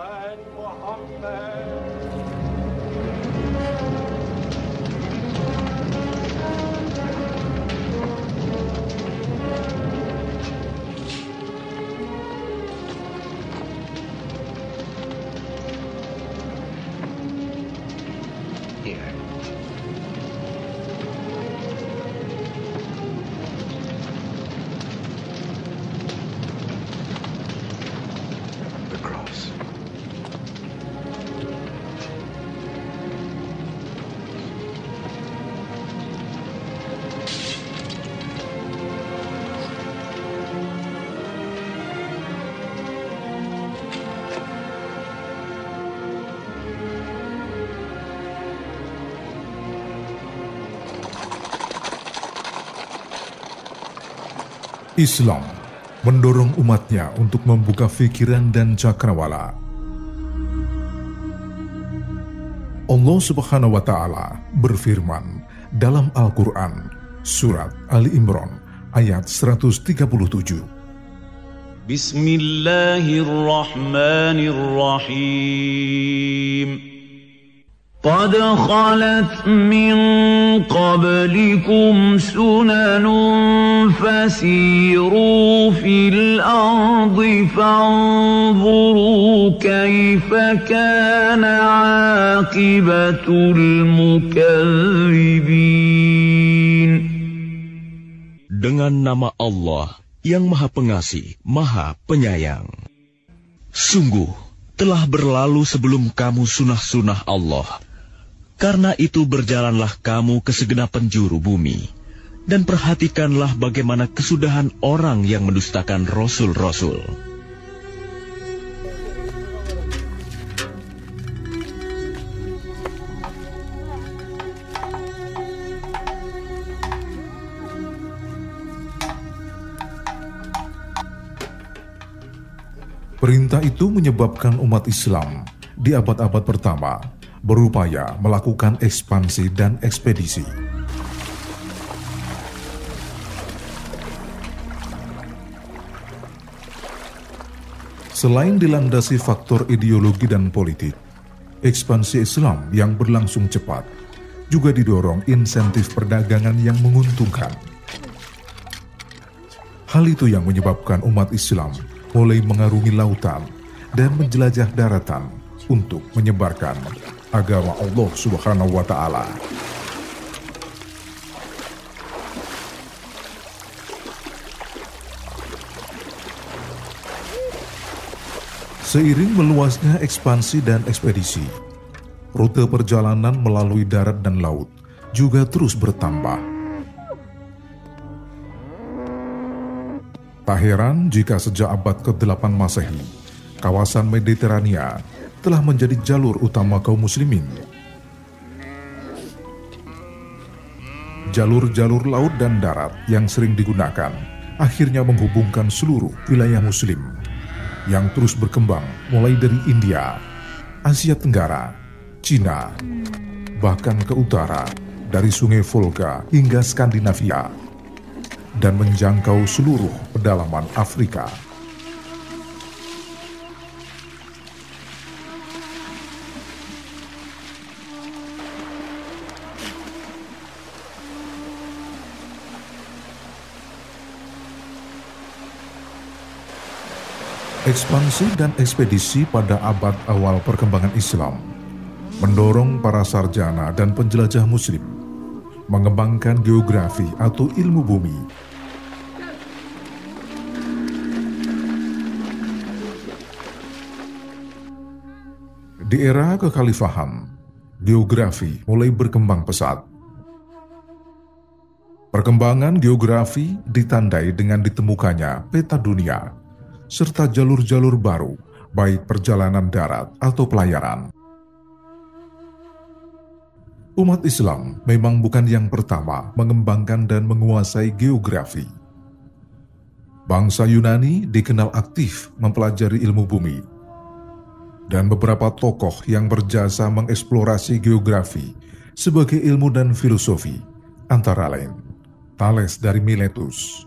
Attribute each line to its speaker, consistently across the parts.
Speaker 1: and Muhammad.
Speaker 2: Islam mendorong umatnya untuk membuka pikiran dan cakrawala. Allah Subhanahu wa taala berfirman dalam Al-Qur'an surat Ali Imran ayat 137.
Speaker 3: Bismillahirrahmanirrahim. قد خلت من قبلكم سنن فسيروا في الأرض فانظروا كيف كان عاقبة المكذبين
Speaker 4: Dengan nama Allah yang Maha Pengasih, Maha Penyayang. Sungguh, telah berlalu sebelum kamu sunah-sunah Allah karena itu berjalanlah kamu ke segenap penjuru bumi. Dan perhatikanlah bagaimana kesudahan orang yang mendustakan Rasul-Rasul.
Speaker 2: Perintah itu menyebabkan umat Islam di abad-abad pertama berupaya melakukan ekspansi dan ekspedisi. Selain dilandasi faktor ideologi dan politik, ekspansi Islam yang berlangsung cepat juga didorong insentif perdagangan yang menguntungkan. Hal itu yang menyebabkan umat Islam mulai mengarungi lautan dan menjelajah daratan untuk menyebarkan agama Allah Subhanahu wa taala. Seiring meluasnya ekspansi dan ekspedisi, rute perjalanan melalui darat dan laut juga terus bertambah. Tak heran jika sejak abad ke-8 Masehi, kawasan Mediterania telah menjadi jalur utama kaum muslimin. Jalur-jalur laut dan darat yang sering digunakan akhirnya menghubungkan seluruh wilayah muslim yang terus berkembang mulai dari India, Asia Tenggara, Cina, bahkan ke utara dari sungai Volga hingga Skandinavia dan menjangkau seluruh pedalaman Afrika. Ekspansi dan ekspedisi pada abad awal perkembangan Islam mendorong para sarjana dan penjelajah muslim mengembangkan geografi atau ilmu bumi. Di era kekhalifahan, geografi mulai berkembang pesat. Perkembangan geografi ditandai dengan ditemukannya peta dunia serta jalur-jalur baru, baik perjalanan darat atau pelayaran. Umat Islam memang bukan yang pertama mengembangkan dan menguasai geografi. Bangsa Yunani dikenal aktif mempelajari ilmu bumi, dan beberapa tokoh yang berjasa mengeksplorasi geografi sebagai ilmu dan filosofi, antara lain Thales dari Miletus,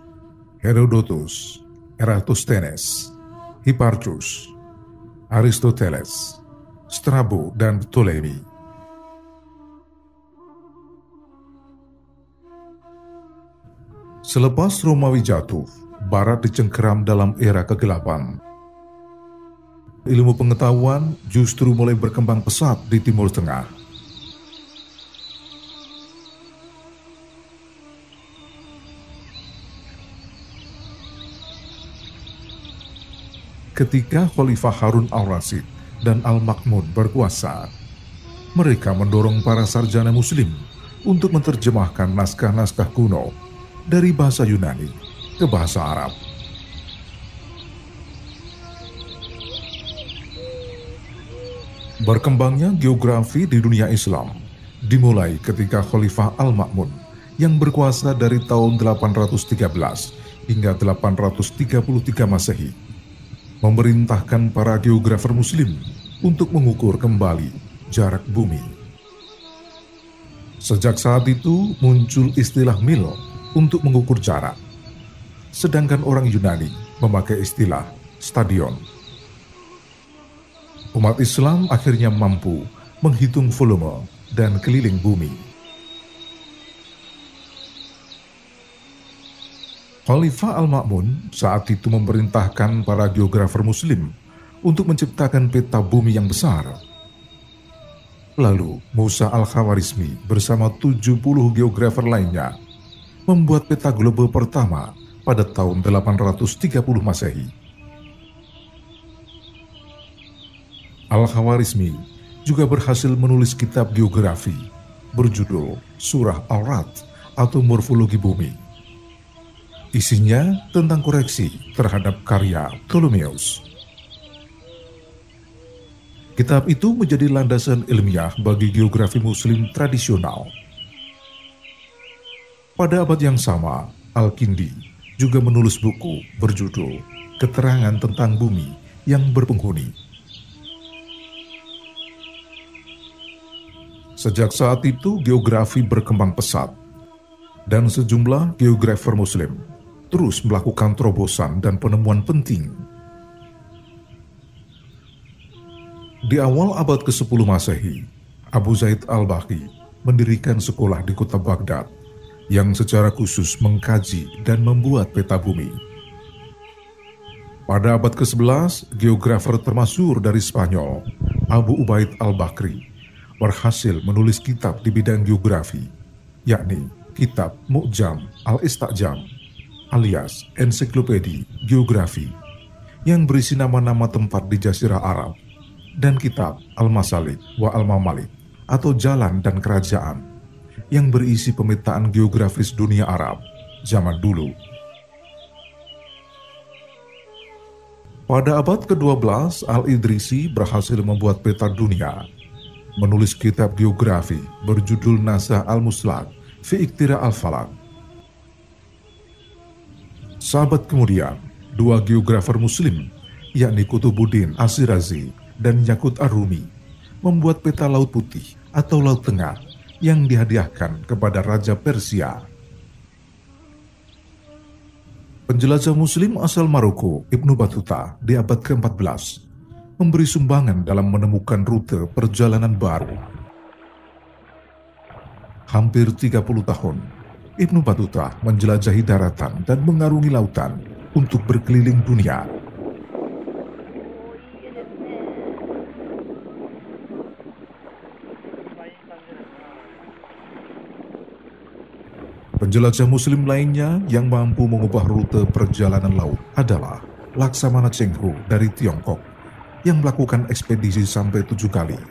Speaker 2: Herodotus, Eratosthenes, Hipparchus, Aristoteles, Strabo, dan Ptolemy. Selepas Romawi jatuh, Barat dicengkeram dalam era kegelapan. Ilmu pengetahuan justru mulai berkembang pesat di Timur Tengah. Ketika Khalifah Harun al-Rasyid dan Al-Makmun berkuasa, mereka mendorong para sarjana muslim untuk menerjemahkan naskah-naskah kuno dari bahasa Yunani ke bahasa Arab. Berkembangnya geografi di dunia Islam dimulai ketika Khalifah Al-Ma'mun yang berkuasa dari tahun 813 hingga 833 Masehi memerintahkan para geografer muslim untuk mengukur kembali jarak bumi. Sejak saat itu muncul istilah mil untuk mengukur jarak, sedangkan orang Yunani memakai istilah stadion. Umat Islam akhirnya mampu menghitung volume dan keliling bumi. Khalifah Al-Ma'mun saat itu memerintahkan para geografer muslim untuk menciptakan peta bumi yang besar. Lalu Musa Al-Khawarizmi bersama 70 geografer lainnya membuat peta global pertama pada tahun 830 Masehi. Al-Khawarizmi juga berhasil menulis kitab geografi berjudul Surah Al-Rad atau Morfologi Bumi Isinya tentang koreksi terhadap karya Ptolemeus. Kitab itu menjadi landasan ilmiah bagi geografi muslim tradisional. Pada abad yang sama, Al-Kindi juga menulis buku berjudul Keterangan tentang Bumi yang Berpenghuni. Sejak saat itu geografi berkembang pesat dan sejumlah geografer muslim terus melakukan terobosan dan penemuan penting. Di awal abad ke-10 Masehi, Abu Zaid al-Baqi mendirikan sekolah di kota Baghdad yang secara khusus mengkaji dan membuat peta bumi. Pada abad ke-11, geografer termasuk dari Spanyol, Abu Ubaid al-Bakri, berhasil menulis kitab di bidang geografi, yakni Kitab Mu'jam al-Istajam alias ensiklopedi geografi yang berisi nama-nama tempat di Jazirah Arab dan kitab Al-Masalik wa Al-Mamalik atau Jalan dan Kerajaan yang berisi pemetaan geografis dunia Arab zaman dulu. Pada abad ke-12, Al-Idrisi berhasil membuat peta dunia, menulis kitab geografi berjudul Nasa Al-Muslak fi Iktira Al-Falak Sahabat kemudian, dua geografer muslim, yakni Kutubuddin Asirazi dan Yakut Arumi, membuat peta Laut Putih atau Laut Tengah yang dihadiahkan kepada Raja Persia. Penjelajah muslim asal Maroko, Ibnu Battuta, di abad ke-14, memberi sumbangan dalam menemukan rute perjalanan baru. Hampir 30 tahun Ibnu Battuta menjelajahi daratan dan mengarungi lautan untuk berkeliling dunia. Penjelajah muslim lainnya yang mampu mengubah rute perjalanan laut adalah Laksamana Cheng Ho dari Tiongkok yang melakukan ekspedisi sampai tujuh kali,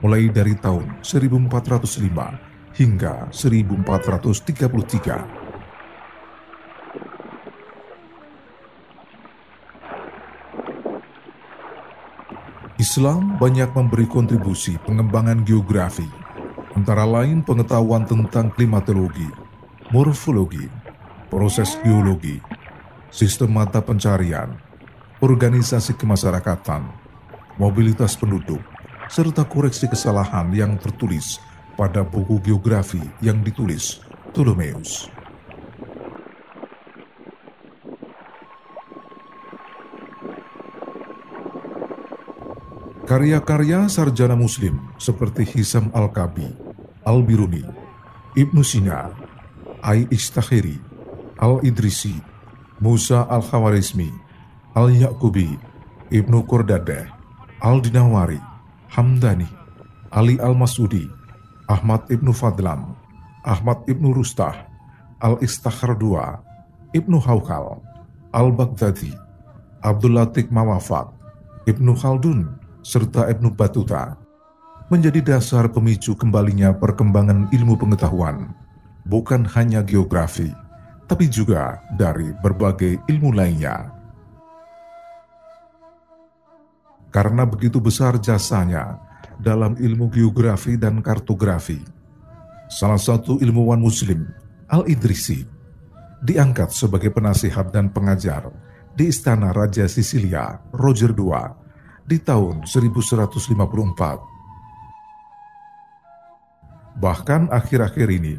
Speaker 2: mulai dari tahun 1405 hingga 1433. Islam banyak memberi kontribusi pengembangan geografi, antara lain pengetahuan tentang klimatologi, morfologi, proses geologi, sistem mata pencarian, organisasi kemasyarakatan, mobilitas penduduk, serta koreksi kesalahan yang tertulis pada buku geografi yang ditulis Ptolemeus. Karya-karya sarjana muslim seperti Hisam Al-Kabi, Al-Biruni, Ibnu Sina, Ai Istakhiri, Al-Idrisi, Musa Al-Khawarizmi, Al-Yaqubi, Ibnu Qurdadeh, Al-Dinawari, Hamdani, Ali Al-Masudi, Ahmad Ibnu Fadlan, Ahmad Ibnu Rustah, Al-Istakhar II, Ibnu Hawkal, Al-Baghdadi, Abdul Latik Mawafat, Ibnu Khaldun, serta Ibnu Batuta menjadi dasar pemicu kembalinya perkembangan ilmu pengetahuan, bukan hanya geografi, tapi juga dari berbagai ilmu lainnya. Karena begitu besar jasanya dalam ilmu geografi dan kartografi, salah satu ilmuwan muslim, Al-Idrisi, diangkat sebagai penasihat dan pengajar di Istana Raja Sisilia, Roger II, di tahun 1154. Bahkan akhir-akhir ini,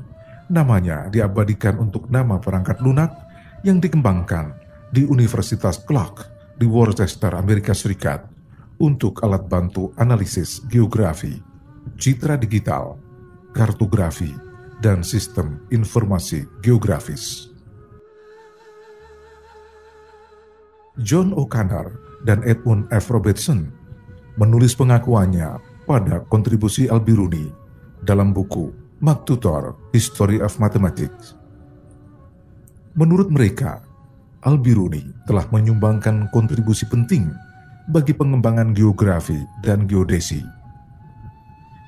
Speaker 2: namanya diabadikan untuk nama perangkat lunak yang dikembangkan di Universitas Clark di Worcester, Amerika Serikat untuk alat bantu analisis geografi, citra digital, kartografi, dan sistem informasi geografis. John O'Connor dan Edmund F. Robertson menulis pengakuannya pada kontribusi Al-Biruni dalam buku Maktutor History of Mathematics. Menurut mereka, Al-Biruni telah menyumbangkan kontribusi penting bagi pengembangan geografi dan geodesi.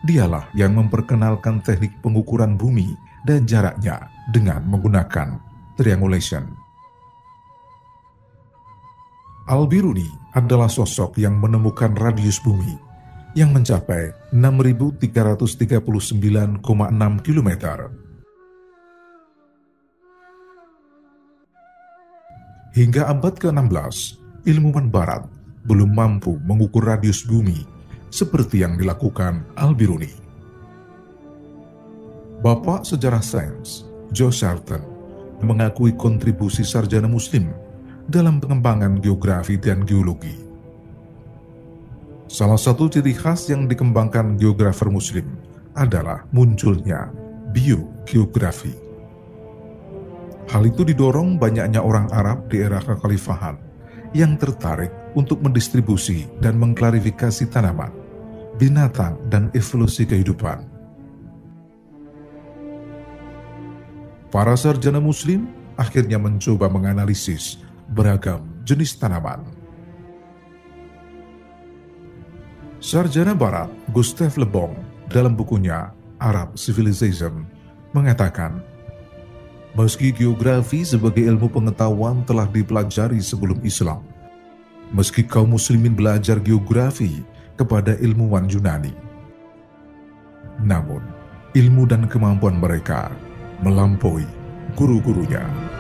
Speaker 2: Dialah yang memperkenalkan teknik pengukuran bumi dan jaraknya dengan menggunakan triangulation. Al-Biruni adalah sosok yang menemukan radius bumi yang mencapai 6.339,6 km. Hingga abad ke-16, ilmuwan barat belum mampu mengukur radius bumi seperti yang dilakukan Al-Biruni. Bapak sejarah sains, Joe Shelton, mengakui kontribusi sarjana muslim dalam pengembangan geografi dan geologi. Salah satu ciri khas yang dikembangkan geografer muslim adalah munculnya biogeografi. Hal itu didorong banyaknya orang Arab di era kekhalifahan yang tertarik untuk mendistribusi dan mengklarifikasi tanaman, binatang, dan evolusi kehidupan. Para sarjana muslim akhirnya mencoba menganalisis beragam jenis tanaman. Sarjana Barat Gustave Le Bon dalam bukunya Arab Civilization mengatakan, meski geografi sebagai ilmu pengetahuan telah dipelajari sebelum Islam, meski kaum muslimin belajar geografi kepada ilmuwan Yunani, namun ilmu dan kemampuan mereka melampaui guru-gurunya.